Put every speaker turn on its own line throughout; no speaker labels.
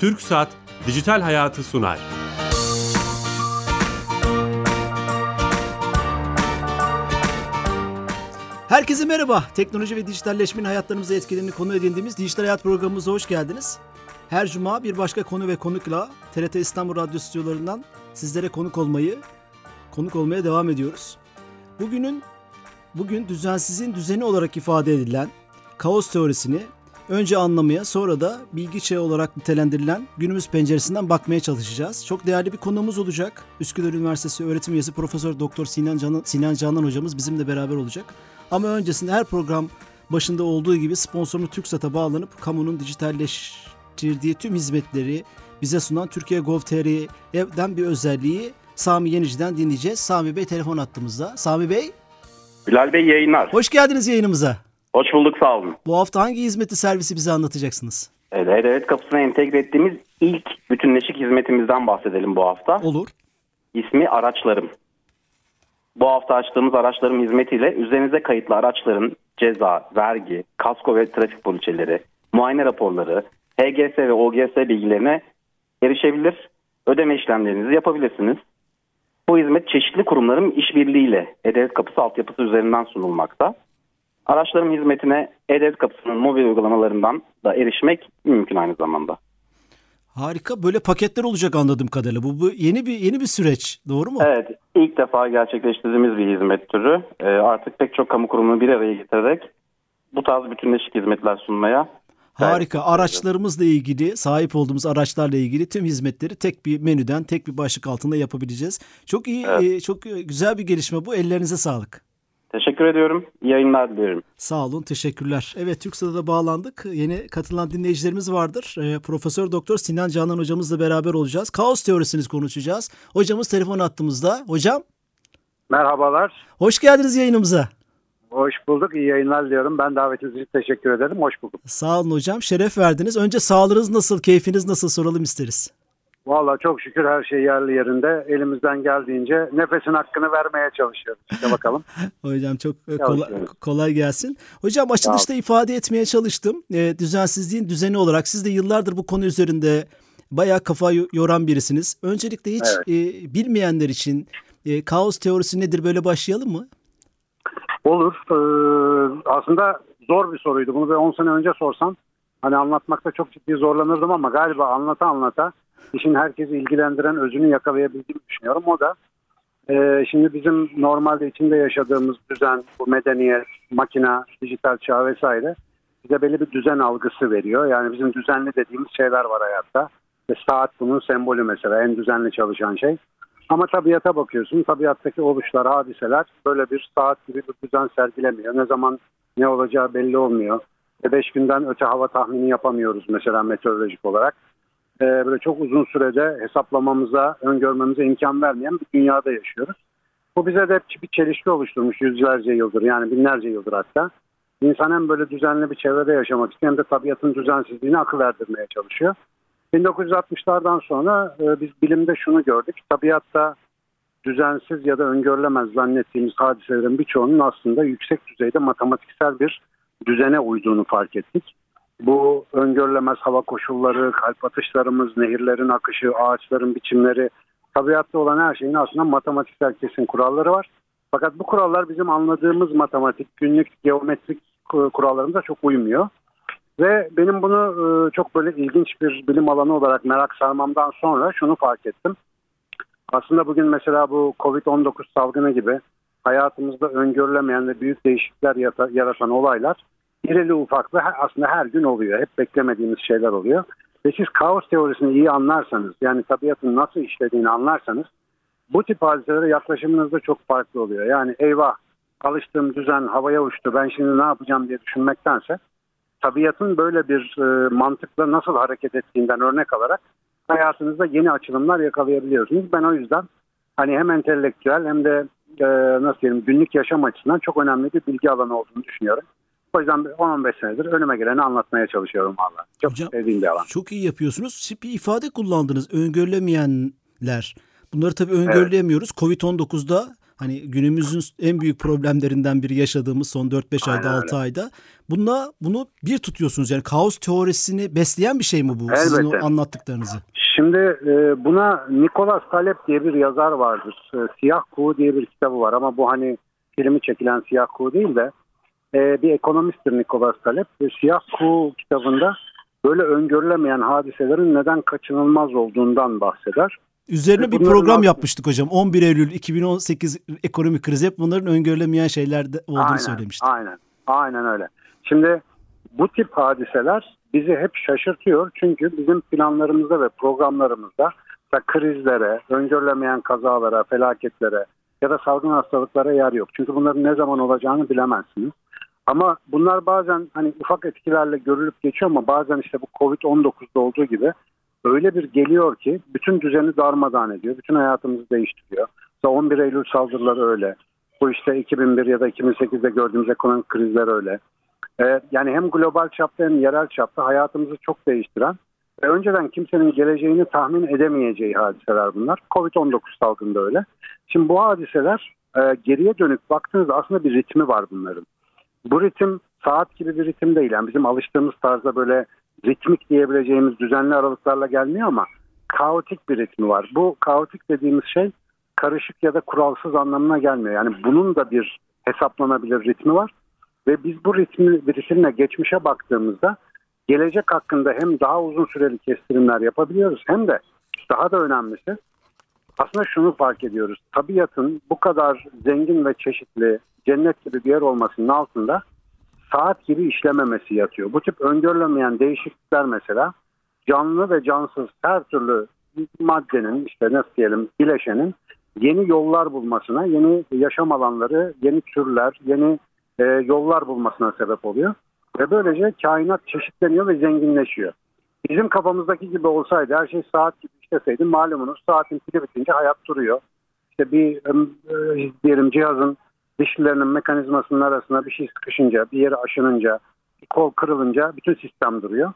Türk Saat Dijital Hayatı sunar.
Herkese merhaba. Teknoloji ve dijitalleşmenin hayatlarımıza etkilerini konu edindiğimiz Dijital Hayat programımıza hoş geldiniz. Her cuma bir başka konu ve konukla TRT İstanbul Radyo stüdyolarından sizlere konuk olmayı, konuk olmaya devam ediyoruz. Bugünün bugün düzensizin düzeni olarak ifade edilen kaos teorisini önce anlamaya sonra da bilgi çağı olarak nitelendirilen günümüz penceresinden bakmaya çalışacağız. Çok değerli bir konuğumuz olacak. Üsküdar Üniversitesi öğretim üyesi Profesör Doktor Sinan Canan, Sinan Canan hocamız bizimle beraber olacak. Ama öncesinde her program başında olduğu gibi sponsorunu TürkSat'a bağlanıp kamunun dijitalleştirdiği tüm hizmetleri bize sunan Türkiye Gov.tr'den bir özelliği Sami Yenici'den dinleyeceğiz. Sami Bey telefon attığımızda. Sami Bey.
Bilal Bey yayınlar.
Hoş geldiniz yayınımıza.
Hoş bulduk sağ olun.
Bu hafta hangi hizmeti servisi bize anlatacaksınız?
Evet, evet kapısına entegre ettiğimiz ilk bütünleşik hizmetimizden bahsedelim bu hafta.
Olur.
İsmi Araçlarım. Bu hafta açtığımız araçlarım hizmetiyle üzerinize kayıtlı araçların ceza, vergi, kasko ve trafik poliçeleri, muayene raporları, HGS ve OGS bilgilerine erişebilir, ödeme işlemlerinizi yapabilirsiniz. Bu hizmet çeşitli kurumların işbirliğiyle E-Devlet Kapısı altyapısı üzerinden sunulmakta. Araçların hizmetine E-Devlet Kapısı'nın mobil uygulamalarından da erişmek mümkün aynı zamanda.
Harika. Böyle paketler olacak anladığım kadarıyla. Bu, bu yeni bir yeni bir süreç. Doğru mu?
Evet. ilk defa gerçekleştirdiğimiz bir hizmet türü. Ee, artık pek çok kamu kurumunu bir araya getirerek bu tarz bütünleşik hizmetler sunmaya
Harika. Araçlarımızla ilgili, sahip olduğumuz araçlarla ilgili tüm hizmetleri tek bir menüden, tek bir başlık altında yapabileceğiz. Çok iyi,
Evet.
e, çok güzel bir gelişme bu. Ellerinize sağlık.
Teşekkür ediyorum. İyi yayınlar diliyorum.
Sağ olun, teşekkürler. Evet, TürkSat'a da bağlandık. Yeni katılan dinleyicilerimiz vardır. Ee, Profesör Doktor Sinan Canan hocamızla beraber olacağız. Kaos teorisini konuşacağız. Hocamız telefon attığımızda. Hocam,
Merhabalar.
hoş geldiniz yayınımıza.
Hoş bulduk. İyi yayınlar diliyorum. Ben davetiniz için teşekkür ederim. Hoş bulduk.
Sağ olun hocam, şeref verdiniz. Önce sağlığınız nasıl, keyfiniz nasıl soralım isteriz.
Vallahi çok şükür her şey yerli yerinde. Elimizden geldiğince nefesin hakkını vermeye çalışıyoruz. İşte bakalım.
Hocam çok e, kolay, kolay gelsin. Hocam açılışta ifade etmeye çalıştım. E, düzensizliğin düzeni olarak siz de yıllardır bu konu üzerinde bayağı kafa yo- yoran birisiniz. Öncelikle hiç
Evet.
e, bilmeyenler için e, kaos teorisi nedir böyle başlayalım mı?
Olur. Ee, aslında zor bir soruydu. Bunu bir 10 sene önce sorsam hani anlatmakta çok ciddi zorlanırdım ama galiba anlata anlata işin herkesi ilgilendiren özünü yakalayabildiğimi düşünüyorum. O da e, şimdi bizim normalde içinde yaşadığımız düzen, bu medeniyet, makina, dijital çağ vesaire bize belli bir düzen algısı veriyor. Yani bizim düzenli dediğimiz şeyler var hayatta. Ve saat bunun sembolü mesela en düzenli çalışan şey. Ama tabiata bakıyorsun. Tabiattaki oluşlar, hadiseler böyle bir saat gibi bir düzen sergilemiyor. Ne zaman ne olacağı belli olmuyor. E beş günden öte hava tahmini yapamıyoruz mesela meteorolojik olarak. E, böyle çok uzun sürede hesaplamamıza, öngörmemize imkan vermeyen bir dünyada yaşıyoruz. Bu bize de bir çelişki oluşturmuş yüzlerce yıldır yani binlerce yıldır hatta. İnsan hem böyle düzenli bir çevrede yaşamak istiyor hem de tabiatın düzensizliğini akıl erdirmeye çalışıyor. 1960'lardan sonra e, biz bilimde şunu gördük. Tabiatta düzensiz ya da öngörülemez zannettiğimiz hadiselerin birçoğunun aslında yüksek düzeyde matematiksel bir düzene uyduğunu fark ettik. Bu öngörülemez hava koşulları, kalp atışlarımız, nehirlerin akışı, ağaçların biçimleri, tabiatta olan her şeyin aslında matematiksel kesin kuralları var. Fakat bu kurallar bizim anladığımız matematik, günlük geometrik ku- kurallarımıza çok uymuyor. Ve benim bunu e, çok böyle ilginç bir bilim alanı olarak merak sarmamdan sonra şunu fark ettim. Aslında bugün mesela bu Covid-19 salgını gibi hayatımızda öngörülemeyen ve büyük değişiklikler yaratan olaylar irili ufaklı aslında her gün oluyor. Hep beklemediğimiz şeyler oluyor. Ve siz kaos teorisini iyi anlarsanız yani tabiatın nasıl işlediğini anlarsanız bu tip hadiselere yaklaşımınız da çok farklı oluyor. Yani eyvah alıştığım düzen havaya uçtu ben şimdi ne yapacağım diye düşünmektense tabiatın böyle bir e, mantıkla nasıl hareket ettiğinden örnek alarak hayatınızda yeni açılımlar yakalayabiliyorsunuz. Ben o yüzden hani hem entelektüel hem de e, nasıl diyelim günlük yaşam açısından çok önemli bir bilgi alanı olduğunu düşünüyorum. O yüzden bir 10-15 senedir önüme geleni anlatmaya çalışıyorum valla. Çok
Hocam-
sevdiğim bir alan.
Çok iyi yapıyorsunuz. Siz bir ifade kullandınız. Öngörülemeyenler. Bunları tabii öngörüleyemiyoruz. Covid-19'da Hani günümüzün en büyük problemlerinden biri yaşadığımız son 4-5 ayda
Aynen
6 ayda. Bununla bunu bir tutuyorsunuz. Yani kaos teorisini besleyen bir şey mi bu? Sizin
Elbette.
o anlattıklarınızı.
Şimdi e, buna Nicholas Taleb diye bir yazar vardır. E, Siyah Kuğu diye bir kitabı var ama bu hani filmi çekilen Siyah Kuğu değil de e, bir ekonomisttir Nicholas Taleb. E, Siyah Kuğu kitabında böyle öngörülemeyen hadiselerin neden kaçınılmaz olduğundan bahseder.
Üzerine bir program yapmıştık hocam. 11 Eylül 2018 ekonomik kriz hep bunların öngörülemeyen şeylerde olduğunu
aynen,
söylemiştik.
Aynen, aynen öyle. Şimdi bu tip hadiseler bizi hep şaşırtıyor. Çünkü bizim planlarımızda ve programlarımızda mesela krizlere, öngörülemeyen kazalara, felaketlere ya da salgın hastalıklara yer yok. Çünkü bunların ne zaman olacağını bilemezsiniz. Ama bunlar bazen hani ufak etkilerle görülüp geçiyor ama bazen işte bu Covid-19'da olduğu gibi öyle bir geliyor ki bütün düzeni darmadağın ediyor. Bütün hayatımızı değiştiriyor. Mesela 11 Eylül saldırıları öyle. Bu işte 2001 ya da 2008'de gördüğümüz ekonomik krizler öyle. Ee, yani hem global çapta hem yerel çapta hayatımızı çok değiştiren ve önceden kimsenin geleceğini tahmin edemeyeceği hadiseler bunlar. Covid-19 salgında öyle. Şimdi bu hadiseler e, geriye dönük baktığınızda aslında bir ritmi var bunların. Bu ritim saat gibi bir ritim değil. Yani bizim alıştığımız tarzda böyle ritmik diyebileceğimiz düzenli aralıklarla gelmiyor ama kaotik bir ritmi var. Bu kaotik dediğimiz şey karışık ya da kuralsız anlamına gelmiyor. Yani bunun da bir hesaplanabilir ritmi var. Ve biz bu ritmi, ritimle geçmişe baktığımızda gelecek hakkında hem daha uzun süreli kestirimler yapabiliyoruz hem de daha da önemlisi aslında şunu fark ediyoruz. Tabiatın bu kadar zengin ve çeşitli cennet gibi bir yer olmasının altında saat gibi işlememesi yatıyor. Bu tip öngörülemeyen değişiklikler mesela canlı ve cansız her türlü maddenin işte nasıl diyelim bileşenin yeni yollar bulmasına, yeni yaşam alanları, yeni türler, yeni e, yollar bulmasına sebep oluyor. Ve böylece kainat çeşitleniyor ve zenginleşiyor. Bizim kafamızdaki gibi olsaydı her şey saat gibi işleseydi malumunuz saatin pili bitince hayat duruyor. İşte bir e, diyelim cihazın dişlilerinin mekanizmasının arasına bir şey sıkışınca, bir yere aşınınca, bir kol kırılınca bütün sistem duruyor.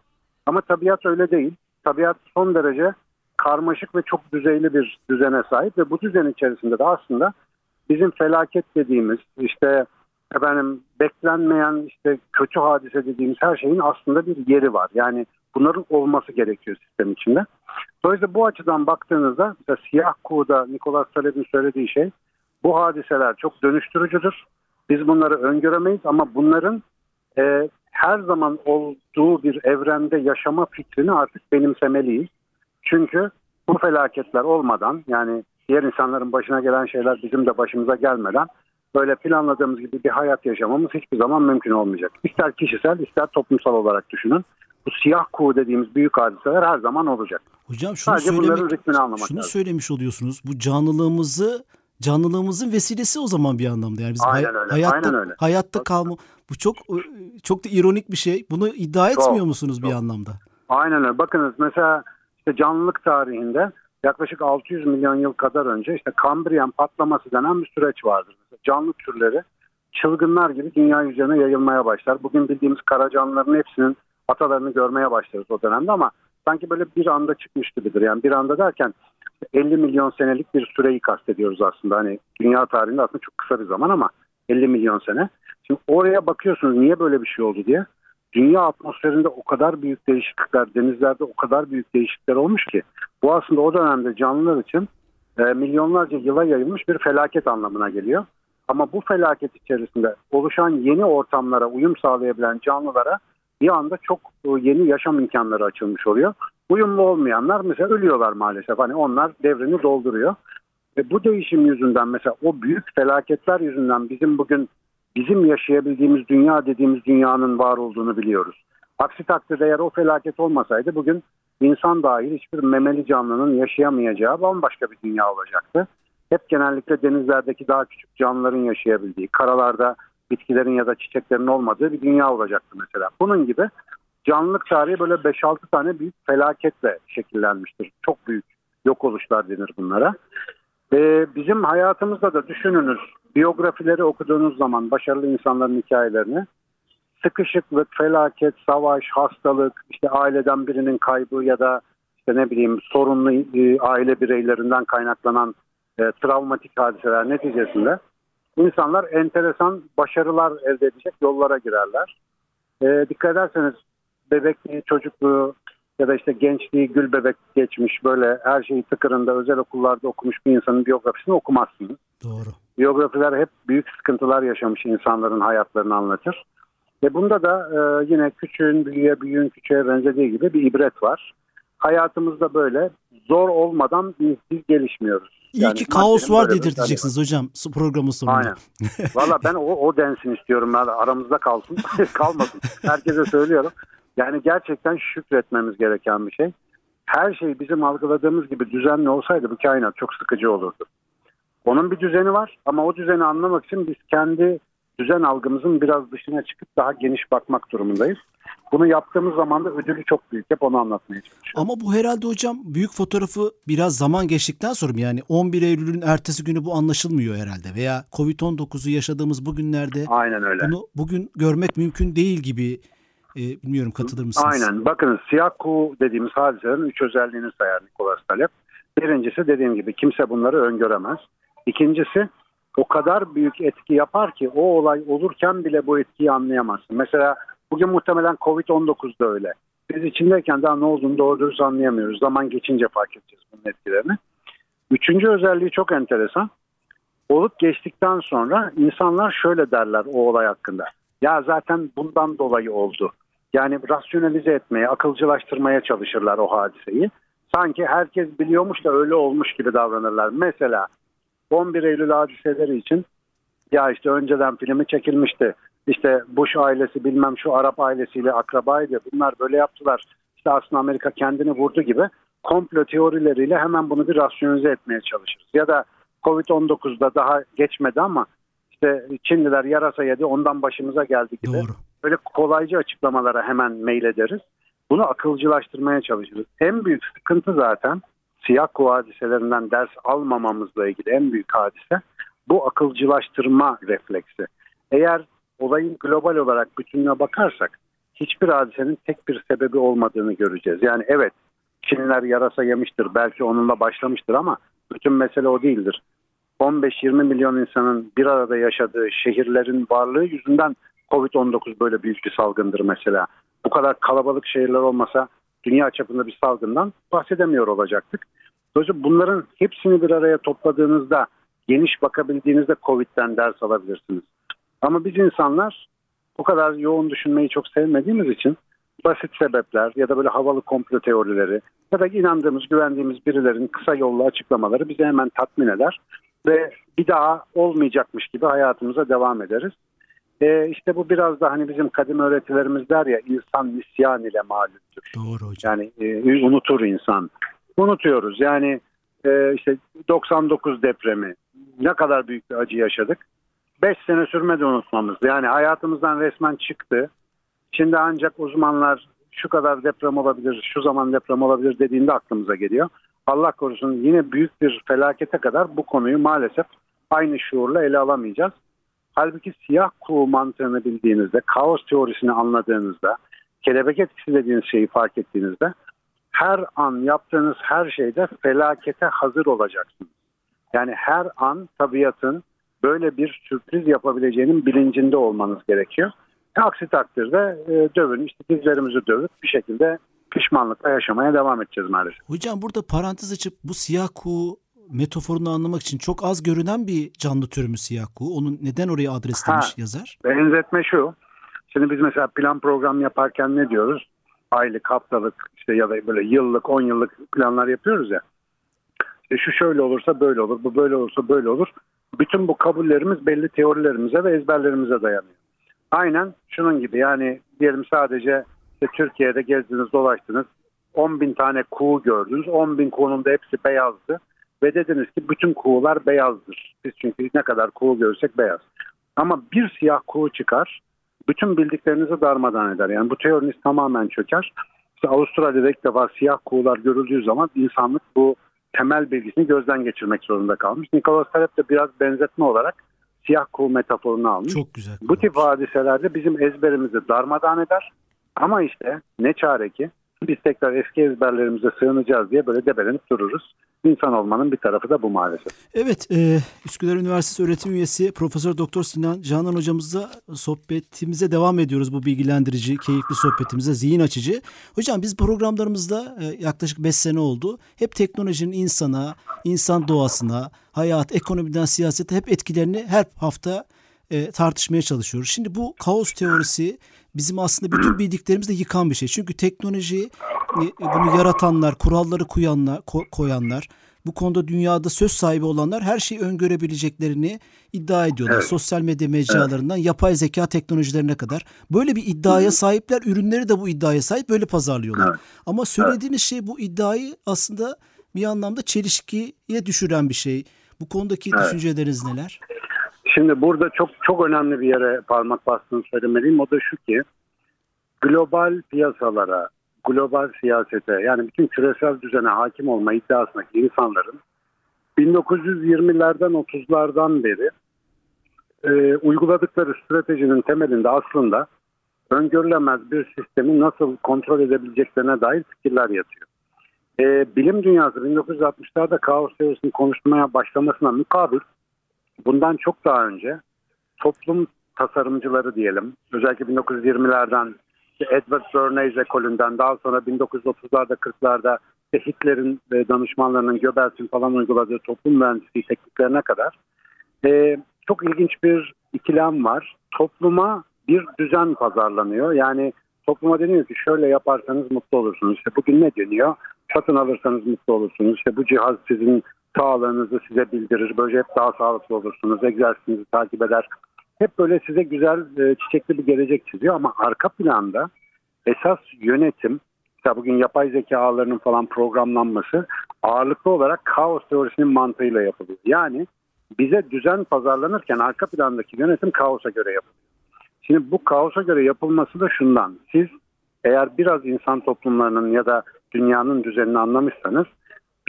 Ama tabiat öyle değil. Tabiat son derece karmaşık ve çok düzeyli bir düzene sahip ve bu düzen içerisinde de aslında bizim felaket dediğimiz işte efendim beklenmeyen işte kötü hadise dediğimiz her şeyin aslında bir yeri var. Yani bunların olması gerekiyor sistem içinde. Dolayısıyla bu açıdan baktığınızda mesela siyah kuğuda Nikolas Taleb'in söylediği şey bu hadiseler çok dönüştürücüdür. Biz bunları öngöremeyiz ama bunların e, her zaman olduğu bir evrende yaşama fikrini artık benimsemeliyiz. Çünkü bu felaketler olmadan yani diğer insanların başına gelen şeyler bizim de başımıza gelmeden böyle planladığımız gibi bir hayat yaşamamız hiçbir zaman mümkün olmayacak. İster kişisel ister toplumsal olarak düşünün. Bu siyah kuğu dediğimiz büyük hadiseler her zaman olacak.
Hocam şunu,
Sadece bunların
söylemek,
ritmini anlamak
şunu
lazım.
söylemiş oluyorsunuz. Bu canlılığımızı canlılığımızın vesilesi o zaman bir anlamda. Yani biz
Aynen
hay-
öyle,
hayatta
aynen öyle.
hayatta kalma bu çok çok da ironik bir şey. Bunu iddia etmiyor
Çok,
musunuz bir
çok.
anlamda?
Aynen öyle. Bakınız mesela işte canlılık tarihinde yaklaşık 600 milyon yıl kadar önce işte Kambriyen patlaması denen bir süreç vardır. Mesela canlı türleri çılgınlar gibi dünya üzerine yayılmaya başlar. Bugün bildiğimiz kara canlıların hepsinin atalarını görmeye başlarız o dönemde ama sanki böyle bir anda çıkmış gibidir. Yani bir anda derken 50 milyon senelik bir süreyi kastediyoruz aslında. Hani dünya tarihinde aslında çok kısa bir zaman ama 50 milyon sene. Şimdi oraya bakıyorsunuz niye böyle bir şey oldu diye. Dünya atmosferinde o kadar büyük değişiklikler, denizlerde o kadar büyük değişiklikler olmuş ki bu aslında o dönemde canlılar için e, milyonlarca yıla yayılmış bir felaket anlamına geliyor. Ama bu felaket içerisinde oluşan yeni ortamlara uyum sağlayabilen canlılara bir anda çok e, yeni yaşam imkanları açılmış oluyor. Uyumlu olmayanlar mesela ölüyorlar maalesef. Hani onlar devrini dolduruyor. Ve bu değişim yüzünden mesela o büyük felaketler yüzünden bizim bugün bizim yaşayabildiğimiz dünya dediğimiz dünyanın var olduğunu biliyoruz. Aksi takdirde eğer o felaket olmasaydı bugün insan dahil hiçbir memeli canlının yaşayamayacağı bambaşka bir dünya olacaktı. Hep genellikle denizlerdeki daha küçük canlıların yaşayabildiği, karalarda bitkilerin ya da çiçeklerin olmadığı bir dünya olacaktı mesela. Bunun gibi canlılık tarihi böyle 5-6 tane büyük felaketle şekillenmiştir. Çok büyük yok oluşlar denir bunlara. Ee, bizim hayatımızda da düşününüz biyografileri okuduğunuz zaman başarılı insanların hikayelerini sıkışıklık, felaket, savaş, hastalık, işte aileden birinin kaybı ya da işte ne bileyim sorunlu e, aile bireylerinden kaynaklanan e, travmatik hadiseler neticesinde insanlar enteresan başarılar elde edecek yollara girerler. E, dikkat ederseniz bebekliği, çocukluğu ya da işte gençliği gül bebek geçmiş böyle her şeyi tıkırında özel okullarda okumuş bir insanın biyografisini okumazsınız.
Doğru.
Biyografiler hep büyük sıkıntılar yaşamış insanların hayatlarını anlatır. Ve bunda da e, yine küçüğün büyüğe, büyüğün küçüğe benzediği gibi bir ibret var. Hayatımızda böyle zor olmadan biz, biz gelişmiyoruz.
İyi
Yani
ki kaos var dedirteceksiniz hocam su- programın sonunda.
Aynen. Valla ben o, o densin istiyorum. Yani aramızda kalsın. Kalmasın. Herkese söylüyorum. Yani gerçekten şükretmemiz gereken bir şey. Her şey bizim algıladığımız gibi düzenli olsaydı bu kainat çok sıkıcı olurdu. Onun bir düzeni var ama o düzeni anlamak için biz kendi düzen algımızın biraz dışına çıkıp daha geniş bakmak durumundayız. Bunu yaptığımız zaman da ödülü çok büyük. Hep onu anlatmaya çalışıyorum.
Ama bu herhalde hocam büyük fotoğrafı biraz zaman geçtikten sonra mı? Yani 11 Eylül'ün ertesi günü bu anlaşılmıyor herhalde. Veya Covid-19'u yaşadığımız bu günlerde
Aynen öyle.
bunu bugün görmek mümkün değil gibi e, bilmiyorum katılır mısınız?
Aynen. Bakın siyah kuğu dediğimiz hadiselerin üç özelliğini sayar Nikolas Talep. Birincisi dediğim gibi kimse bunları öngöremez. İkincisi o kadar büyük etki yapar ki o olay olurken bile bu etkiyi anlayamazsın. Mesela bugün muhtemelen Covid-19 da öyle. Biz içindeyken daha ne olduğunu doğru dürüst anlayamıyoruz. Zaman geçince fark edeceğiz bunun etkilerini. Üçüncü özelliği çok enteresan. Olup geçtikten sonra insanlar şöyle derler o olay hakkında. Ya zaten bundan dolayı oldu. Yani rasyonalize etmeye, akılcılaştırmaya çalışırlar o hadiseyi. Sanki herkes biliyormuş da öyle olmuş gibi davranırlar. Mesela 11 Eylül hadiseleri için ya işte önceden filmi çekilmişti. İşte Bush ailesi bilmem şu Arap ailesiyle akrabaydı. Bunlar böyle yaptılar. İşte aslında Amerika kendini vurdu gibi komplo teorileriyle hemen bunu bir rasyonize etmeye çalışırız. Ya da Covid-19'da daha geçmedi ama işte Çinliler yarasa yedi ondan başımıza geldi gibi.
Doğru.
Böyle kolaycı açıklamalara hemen mail ederiz. Bunu akılcılaştırmaya çalışırız. En büyük sıkıntı zaten siyah kuğu hadiselerinden ders almamamızla ilgili en büyük hadise bu akılcılaştırma refleksi. Eğer olayın global olarak bütününe bakarsak hiçbir hadisenin tek bir sebebi olmadığını göreceğiz. Yani evet Çinliler yarasa yemiştir belki onunla başlamıştır ama bütün mesele o değildir. 15-20 milyon insanın bir arada yaşadığı şehirlerin varlığı yüzünden Covid-19 böyle büyük bir salgındır mesela. Bu kadar kalabalık şehirler olmasa dünya çapında bir salgından bahsedemiyor olacaktık. Dolayısıyla bunların hepsini bir araya topladığınızda geniş bakabildiğinizde Covid'den ders alabilirsiniz. Ama biz insanlar bu kadar yoğun düşünmeyi çok sevmediğimiz için basit sebepler ya da böyle havalı komplo teorileri ya da inandığımız, güvendiğimiz birilerin kısa yollu açıklamaları bizi hemen tatmin eder ve bir daha olmayacakmış gibi hayatımıza devam ederiz. Ee, işte bu biraz da hani bizim kadim öğretilerimiz der ya insan nisyan ile mağluptur.
Doğru hocam.
Yani e, unutur insan. Unutuyoruz yani e, işte 99 depremi ne kadar büyük bir acı yaşadık. 5 sene sürmedi unutmamız. Yani hayatımızdan resmen çıktı. Şimdi ancak uzmanlar şu kadar deprem olabilir, şu zaman deprem olabilir dediğinde aklımıza geliyor. Allah korusun yine büyük bir felakete kadar bu konuyu maalesef aynı şuurla ele alamayacağız. Halbuki siyah kuğu mantığını bildiğinizde, kaos teorisini anladığınızda, kelebek etkisi dediğiniz şeyi fark ettiğinizde her an yaptığınız her şeyde felakete hazır olacaksınız. Yani her an tabiatın böyle bir sürpriz yapabileceğinin bilincinde olmanız gerekiyor. Aksi takdirde e, dövün, işte dizlerimizi dövüp bir şekilde pişmanlıkla yaşamaya devam edeceğiz maalesef.
Hocam burada parantez açıp bu siyah kuğu metaforunu anlamak için çok az görünen bir canlı türü mü siyah kuğu? Onun neden oraya adreslemiş
Ha.
yazar?
Benzetme şu. Şimdi biz mesela plan program yaparken ne diyoruz? Aylık, haftalık işte ya da böyle yıllık, 10 yıllık planlar yapıyoruz ya. İşte şu şöyle olursa böyle olur, bu böyle olursa böyle olur. Bütün bu kabullerimiz belli teorilerimize ve ezberlerimize dayanıyor. Aynen şunun gibi yani diyelim sadece işte Türkiye'de gezdiniz dolaştınız 10 bin tane kuğu gördünüz 10 bin kuğunun da hepsi beyazdı ve dediniz ki bütün kuğular beyazdır. Biz çünkü ne kadar kuğu görsek beyaz. Ama bir siyah kuğu çıkar bütün bildiklerinizi darmadan eder. Yani bu teoriniz tamamen çöker. İşte Avustralya'da ilk defa siyah kuğular görüldüğü zaman insanlık bu temel bilgisini gözden geçirmek zorunda kalmış. Nicholas Taleb de biraz benzetme olarak siyah kuğu metaforunu almış.
Çok güzel.
Bu tip hadiselerde bizim ezberimizi darmadağın eder. Ama işte ne çare ki biz tekrar eski ezberlerimize sığınacağız diye böyle debelenip dururuz. İnsan olmanın bir tarafı da bu maalesef.
Evet, e, Üsküdar Üniversitesi öğretim üyesi Profesör Doktor Sinan Canan hocamızla sohbetimize devam ediyoruz bu bilgilendirici, keyifli sohbetimize, zihin açıcı. Hocam biz programlarımızda e, yaklaşık 5 sene oldu. Hep teknolojinin insana, insan doğasına, hayat, ekonomiden siyasete hep etkilerini her hafta e, tartışmaya çalışıyoruz. Şimdi bu kaos teorisi bizim aslında bütün bildiklerimizi de yıkan bir şey. Çünkü teknoloji e, bunu yaratanlar, kuralları koyanlar, ko- koyanlar, bu konuda dünyada söz sahibi olanlar her şeyi öngörebileceklerini iddia ediyorlar.
Evet.
Sosyal medya mecralarından yapay zeka teknolojilerine kadar. Böyle bir iddiaya sahipler. Ürünleri de bu iddiaya sahip böyle pazarlıyorlar.
Evet.
Ama söylediğiniz şey bu iddiayı aslında bir anlamda çelişkiye düşüren bir şey. Bu konudaki
Evet.
düşünceleriniz neler?
Şimdi burada çok çok önemli bir yere parmak bastığını söylemeliyim. O da şu ki global piyasalara, global siyasete yani bütün küresel düzene hakim olma iddiasındaki insanların 1920'lerden 30'lardan beri e, uyguladıkları stratejinin temelinde aslında öngörülemez bir sistemi nasıl kontrol edebileceklerine dair fikirler yatıyor. E, bilim dünyası 1960'larda kaos teorisini konuşmaya başlamasına mukabil bundan çok daha önce toplum tasarımcıları diyelim özellikle 1920'lerden işte Edward Bernays ekolünden daha sonra 1930'larda 40'larda işte Hitler'in e, danışmanlarının Göbels'in falan uyguladığı toplum mühendisliği tekniklerine kadar e, çok ilginç bir ikilem var. Topluma bir düzen pazarlanıyor. Yani topluma deniyor ki şöyle yaparsanız mutlu olursunuz. İşte bugün ne deniyor? Satın alırsanız mutlu olursunuz. İşte bu cihaz sizin sağlığınızı size bildirir. Böyle hep daha sağlıklı olursunuz. Egzersizinizi takip eder. Hep böyle size güzel e, çiçekli bir gelecek çiziyor ama arka planda esas yönetim mesela bugün yapay zeka ağlarının falan programlanması ağırlıklı olarak kaos teorisinin mantığıyla yapılıyor. Yani bize düzen pazarlanırken arka plandaki yönetim kaosa göre yapılıyor. Şimdi bu kaosa göre yapılması da şundan. Siz eğer biraz insan toplumlarının ya da dünyanın düzenini anlamışsanız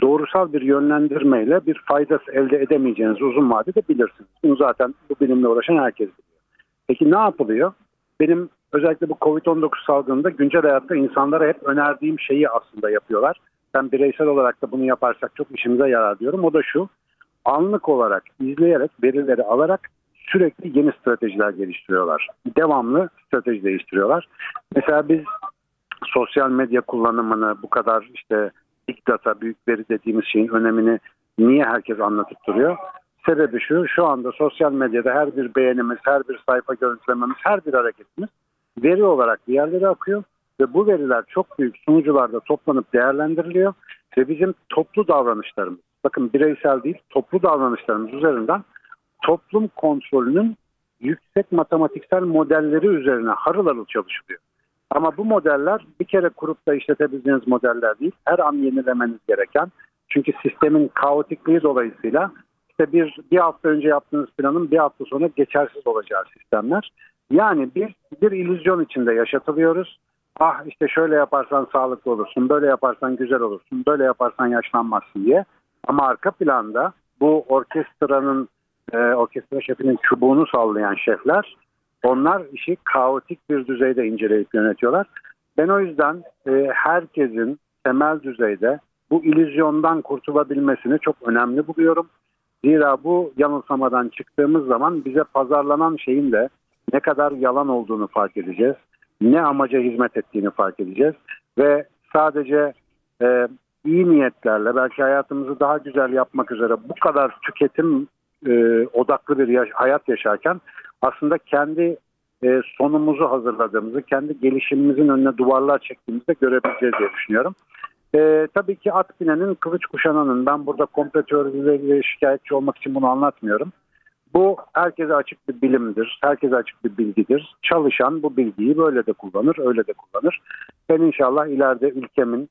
doğrusal bir yönlendirmeyle bir faydası elde edemeyeceğinizi uzun vadede bilirsiniz. Bunu zaten bu bilimle uğraşan herkes biliyor. Peki ne yapılıyor? Benim özellikle bu Covid-19 salgınında güncel hayatta insanlara hep önerdiğim şeyi aslında yapıyorlar. Ben bireysel olarak da bunu yaparsak çok işimize yarar diyorum. O da şu, anlık olarak izleyerek, verileri alarak sürekli yeni stratejiler geliştiriyorlar. Devamlı strateji değiştiriyorlar. Mesela biz sosyal medya kullanımını bu kadar işte big data, büyük veri dediğimiz şeyin önemini niye herkes anlatıp duruyor? Sebebi şu, şu anda sosyal medyada her bir beğenimiz, her bir sayfa görüntülememiz, her bir hareketimiz veri olarak bir yerlere akıyor ve bu veriler çok büyük sunucularda toplanıp değerlendiriliyor ve bizim toplu davranışlarımız, bakın bireysel değil, toplu davranışlarımız üzerinden toplum kontrolünün yüksek matematiksel modelleri üzerine harıl harıl çalışılıyor. Ama bu modeller bir kere kurup da işletebileceğiniz modeller değil. Her an yenilemeniz gereken. Çünkü sistemin kaotikliği dolayısıyla işte bir, bir hafta önce yaptığınız planın bir hafta sonra geçersiz olacağı sistemler. Yani bir, bir illüzyon içinde yaşatılıyoruz. Ah işte şöyle yaparsan sağlıklı olursun, böyle yaparsan güzel olursun, böyle yaparsan yaşlanmazsın diye. Ama arka planda bu orkestranın, e, orkestra şefinin çubuğunu sallayan şefler onlar işi kaotik bir düzeyde inceleyip yönetiyorlar. Ben o yüzden e, herkesin temel düzeyde bu illüzyondan kurtulabilmesini çok önemli buluyorum. Zira bu yanılsamadan çıktığımız zaman bize pazarlanan şeyin de ne kadar yalan olduğunu fark edeceğiz. Ne amaca hizmet ettiğini fark edeceğiz. Ve sadece e, iyi niyetlerle belki hayatımızı daha güzel yapmak üzere bu kadar tüketim e, odaklı bir yaş- hayat yaşarken aslında kendi e, sonumuzu hazırladığımızı, kendi gelişimimizin önüne duvarlar çektiğimizi de görebileceğiz diye düşünüyorum. E, tabii ki at binenin, kılıç kuşananın, ben burada komplo teorileriyle şikayetçi olmak için bunu anlatmıyorum. Bu herkese açık bir bilimdir, herkese açık bir bilgidir. Çalışan bu bilgiyi böyle de kullanır, öyle de kullanır. Ben inşallah ileride ülkemin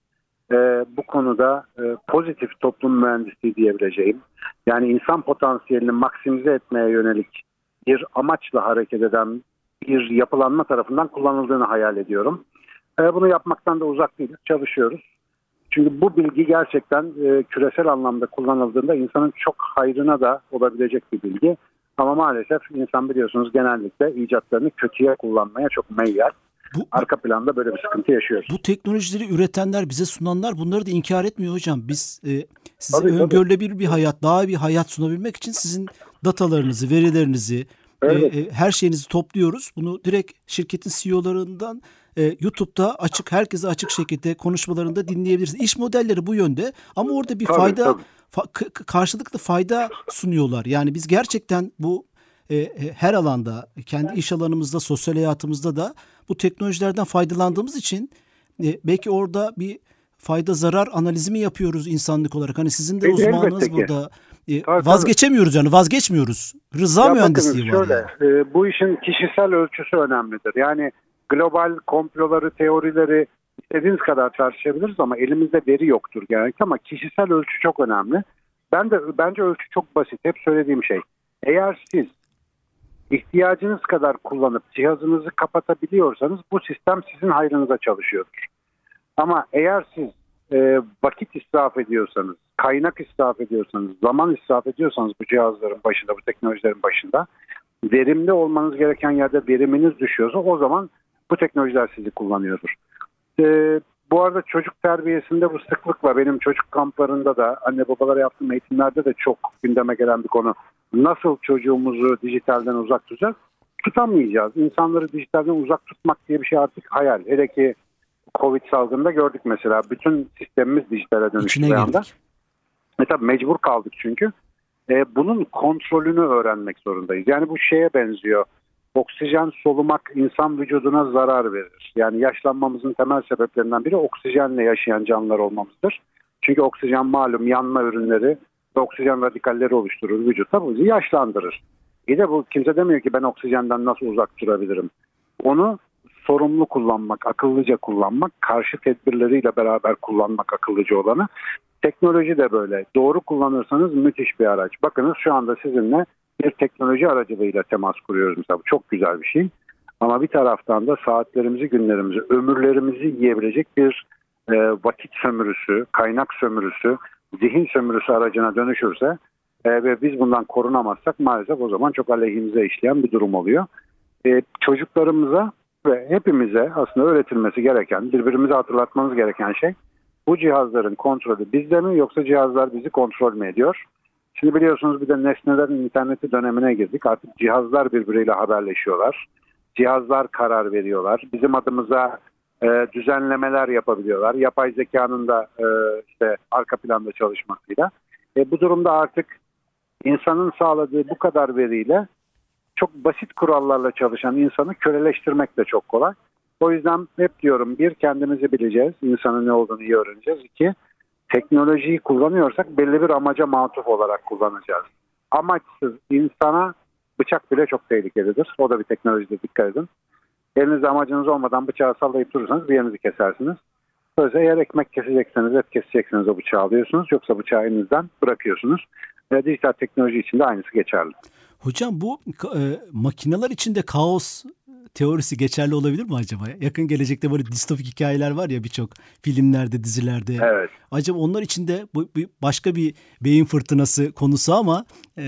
e, bu konuda e, pozitif toplum mühendisliği diyebileceğim, yani insan potansiyelini maksimize etmeye yönelik bir amaçla hareket eden bir yapılanma tarafından kullanıldığını hayal ediyorum. E, bunu yapmaktan da uzak değiliz, çalışıyoruz. Çünkü bu bilgi gerçekten e, küresel anlamda kullanıldığında insanın çok hayrına da olabilecek bir bilgi. Ama maalesef insan biliyorsunuz genellikle icatlarını kötüye kullanmaya çok meyyal. bu, arka planda böyle bir sıkıntı yaşıyoruz.
Bu teknolojileri üretenler, bize sunanlar bunları da inkar etmiyor hocam. Biz e, size tabii, öngörülebilir tabii. bir hayat, daha bir hayat sunabilmek için sizin datalarınızı, verilerinizi, e, evet. e, her şeyinizi topluyoruz. Bunu direkt şirketin CEO'larından e, YouTube'da açık, herkese açık şekilde konuşmalarında dinleyebilirsiniz. İş modelleri bu yönde ama orada bir tabii, fayda tabii. Fa- karşılıklı fayda sunuyorlar. Yani biz gerçekten bu e, e, her alanda, kendi iş alanımızda, sosyal hayatımızda da bu teknolojilerden faydalandığımız için e, belki orada bir fayda zarar analizi mi yapıyoruz insanlık olarak? Hani sizin de Peki, uzmanınız burada. E, tabii, vazgeçemiyoruz yani vazgeçmiyoruz. Rıza ya mühendisliği bakın, var.
Şöyle, yani. e, bu işin kişisel ölçüsü önemlidir. Yani global komploları, teorileri istediğiniz kadar tartışabiliriz ama elimizde veri yoktur genellikle ama kişisel ölçü çok önemli. Ben de bence ölçü çok basit. Hep söylediğim şey. Eğer siz ihtiyacınız kadar kullanıp cihazınızı kapatabiliyorsanız bu sistem sizin hayrınıza çalışıyordur. Ama eğer siz e, vakit israf ediyorsanız, kaynak israf ediyorsanız, zaman israf ediyorsanız bu cihazların başında, bu teknolojilerin başında verimli olmanız gereken yerde veriminiz düşüyorsa o zaman bu teknolojiler sizi kullanıyordur. E, bu arada çocuk terbiyesinde bu sıklıkla benim çocuk kamplarında da anne babalara yaptığım eğitimlerde de çok gündeme gelen bir konu. Nasıl çocuğumuzu dijitalden uzak tutacağız? Tutamayacağız. İnsanları dijitalden uzak tutmak diye bir şey artık hayal. Hele ki Covid salgında gördük mesela. Bütün sistemimiz dijitale dönüştü bir anda. E tabi mecbur kaldık çünkü. E, bunun kontrolünü öğrenmek zorundayız. Yani bu şeye benziyor oksijen solumak insan vücuduna zarar verir. Yani yaşlanmamızın temel sebeplerinden biri oksijenle yaşayan canlılar olmamızdır. Çünkü oksijen malum yanma ürünleri ve oksijen radikalleri oluşturur vücutta bu bizi yaşlandırır. Bir de bu kimse demiyor ki ben oksijenden nasıl uzak durabilirim. Onu sorumlu kullanmak, akıllıca kullanmak, karşı tedbirleriyle beraber kullanmak akıllıca olanı. Teknoloji de böyle. Doğru kullanırsanız müthiş bir araç. Bakınız şu anda sizinle bir teknoloji aracılığıyla temas kuruyoruz mesela. Bu çok güzel bir şey. Ama bir taraftan da saatlerimizi, günlerimizi, ömürlerimizi yiyebilecek bir e, vakit sömürüsü, kaynak sömürüsü, zihin sömürüsü aracına dönüşürse e, ve biz bundan korunamazsak maalesef o zaman çok aleyhimize işleyen bir durum oluyor. E, çocuklarımıza ve hepimize aslında öğretilmesi gereken, birbirimize hatırlatmamız gereken şey bu cihazların kontrolü bizde mi yoksa cihazlar bizi kontrol mü ediyor? Şimdi biliyorsunuz bir de nesnelerin interneti dönemine girdik. Artık cihazlar birbiriyle haberleşiyorlar. Cihazlar karar veriyorlar. Bizim adımıza e, düzenlemeler yapabiliyorlar. Yapay zekanın da e, işte arka planda çalışmasıyla. E, bu durumda artık insanın sağladığı bu kadar veriyle çok basit kurallarla çalışan insanı köleleştirmek de çok kolay. O yüzden hep diyorum bir kendimizi bileceğiz. insanın ne olduğunu iyi öğreneceğiz. İki teknolojiyi kullanıyorsak belli bir amaca matuf olarak kullanacağız. Amaçsız insana bıçak bile çok tehlikelidir. O da bir teknolojide dikkat edin. Elinizde amacınız olmadan bıçağı sallayıp durursanız bir yerinizi kesersiniz. Öyleyse eğer ekmek kesecekseniz, et kesecekseniz o bıçağı alıyorsunuz. Yoksa bıçağı elinizden bırakıyorsunuz. Ve dijital teknoloji için de aynısı geçerli.
Hocam bu e, makineler içinde kaos teorisi geçerli olabilir mi acaba? Yakın gelecekte böyle distopik hikayeler var ya birçok filmlerde, dizilerde.
Evet.
Acaba onlar içinde bu, bu başka bir beyin fırtınası konusu ama e,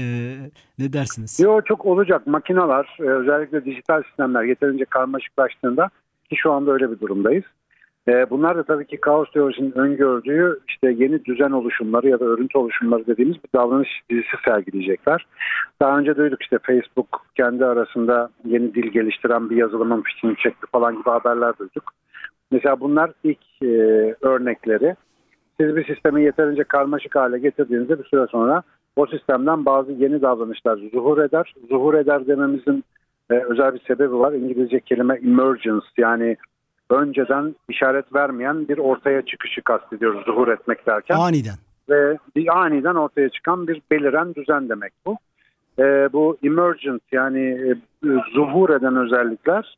ne dersiniz?
Yok çok olacak. Makineler e, özellikle dijital sistemler yeterince karmaşıklaştığında ki şu anda öyle bir durumdayız. E, bunlar da tabii ki kaos teorisinin öngördüğü işte yeni düzen oluşumları ya da örüntü oluşumları dediğimiz bir davranış dizisi sergileyecekler. Daha önce duyduk işte Facebook kendi arasında yeni dil geliştiren bir yazılımın fişini çekti falan gibi haberler duyduk. Mesela bunlar ilk e, örnekleri. Siz bir sistemi yeterince karmaşık hale getirdiğinizde bir süre sonra o sistemden bazı yeni davranışlar zuhur eder. Zuhur eder dememizin e, özel bir sebebi var. İngilizce kelime emergence yani önceden işaret vermeyen bir ortaya çıkışı kastediyoruz zuhur etmek derken.
Aniden.
Ve bir aniden ortaya çıkan bir beliren düzen demek bu. E, bu emergent yani e, zuhur eden özellikler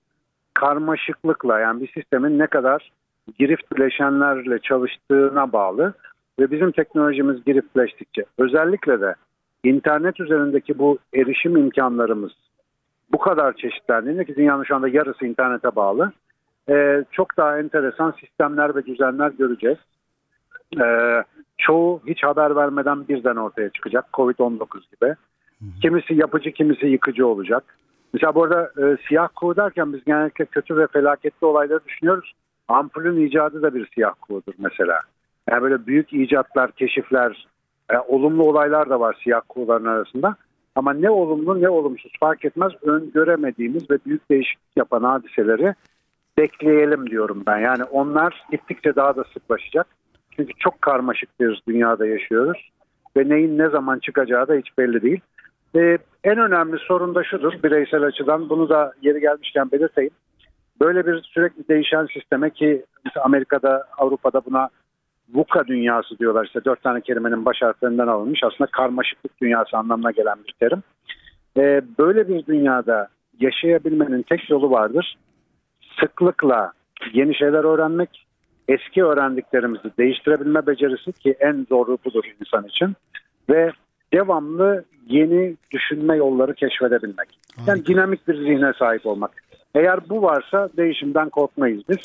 karmaşıklıkla yani bir sistemin ne kadar girift bileşenlerle çalıştığına bağlı ve bizim teknolojimiz giriftleştikçe özellikle de internet üzerindeki bu erişim imkanlarımız bu kadar çeşitlendiğinde ki dünyanın şu anda yarısı internete bağlı e, çok daha enteresan sistemler ve düzenler göreceğiz. E, çoğu hiç haber vermeden birden ortaya çıkacak. Covid-19 gibi. Kimisi yapıcı, kimisi yıkıcı olacak. Mesela bu arada e, siyah kuğu derken biz genellikle kötü ve felaketli olayları düşünüyoruz. Ampulün icadı da bir siyah kuğudur mesela. Yani böyle büyük icatlar, keşifler, e, olumlu olaylar da var siyah kuğuların arasında. Ama ne olumlu ne olumsuz fark etmez öngöremediğimiz ve büyük değişiklik yapan hadiseleri bekleyelim diyorum ben. Yani onlar gittikçe daha da sıklaşacak. Çünkü çok karmaşık bir dünyada yaşıyoruz ve neyin ne zaman çıkacağı da hiç belli değil. Ee, en önemli sorun da şudur bireysel açıdan bunu da yeri gelmişken belirteyim. Böyle bir sürekli değişen sisteme ki Amerika'da Avrupa'da buna VUCA dünyası diyorlar işte dört tane kelimenin baş harflerinden alınmış aslında karmaşıklık dünyası anlamına gelen bir terim. Ee, böyle bir dünyada yaşayabilmenin tek yolu vardır. Sıklıkla yeni şeyler öğrenmek, eski öğrendiklerimizi değiştirebilme becerisi ki en zoru budur insan için ve devamlı yeni düşünme yolları keşfedebilmek. Yani dinamik bir zihne sahip olmak. Eğer bu varsa değişimden korkmayız biz.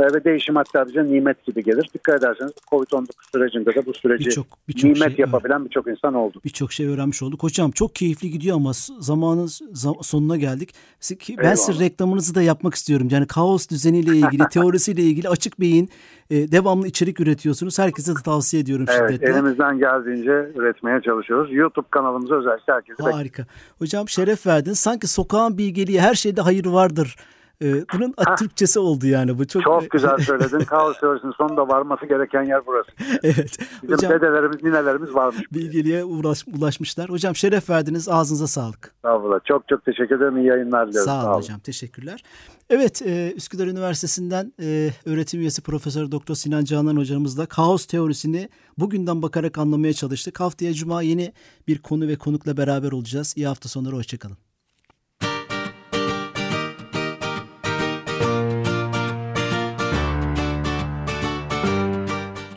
Ee, Ve değişim hatta bize nimet gibi gelir. Dikkat ederseniz Covid-19 sürecinde de bu süreci
Birçok birçok
nimet
şey,
yapabilen birçok insan oldu.
birçok şey öğrenmiş olduk. Hocam çok keyifli gidiyor ama zamanın zam- sonuna geldik. Ben
Eyvallah.
reklamınızı da yapmak istiyorum. Yani kaos düzeniyle ilgili, teorisiyle ilgili açık beyin e, devamlı içerik üretiyorsunuz. Herkese de tavsiye ediyorum
Evet,
şiddetle.
elimizden geldiğince üretmeye çalışıyoruz. YouTube kanalımıza özellikle bekliyoruz.
Harika. Hocam şeref verdin. Sanki sokağın bilgeliği her şeyde hayır vardır. Ee, bunun Türkçesi oldu yani bu. Çok,
Çok güzel söyledin. Kaos teorisinin sonunda varması gereken yer burası.
evet.
Bizim
Hocam
dedelerimiz, ninelerimiz varmış.
bilgeliğe uğraş, ulaşmışlar. Hocam şeref verdiniz. Ağzınıza sağlık.
Estağfurullah. Çok çok teşekkür ederim. İyi yayınlar diliyorum.
Sağ olun hocam. Teşekkürler. Evet, e, Üsküdar Üniversitesi'nden e, öğretim üyesi Profesör Doktor Sinan Canan hocamızla kaos teorisini bugünden bakarak anlamaya çalıştık. Haftaya Cuma yeni bir konu ve konukla beraber olacağız. İyi hafta sonları. Hoşçakalın.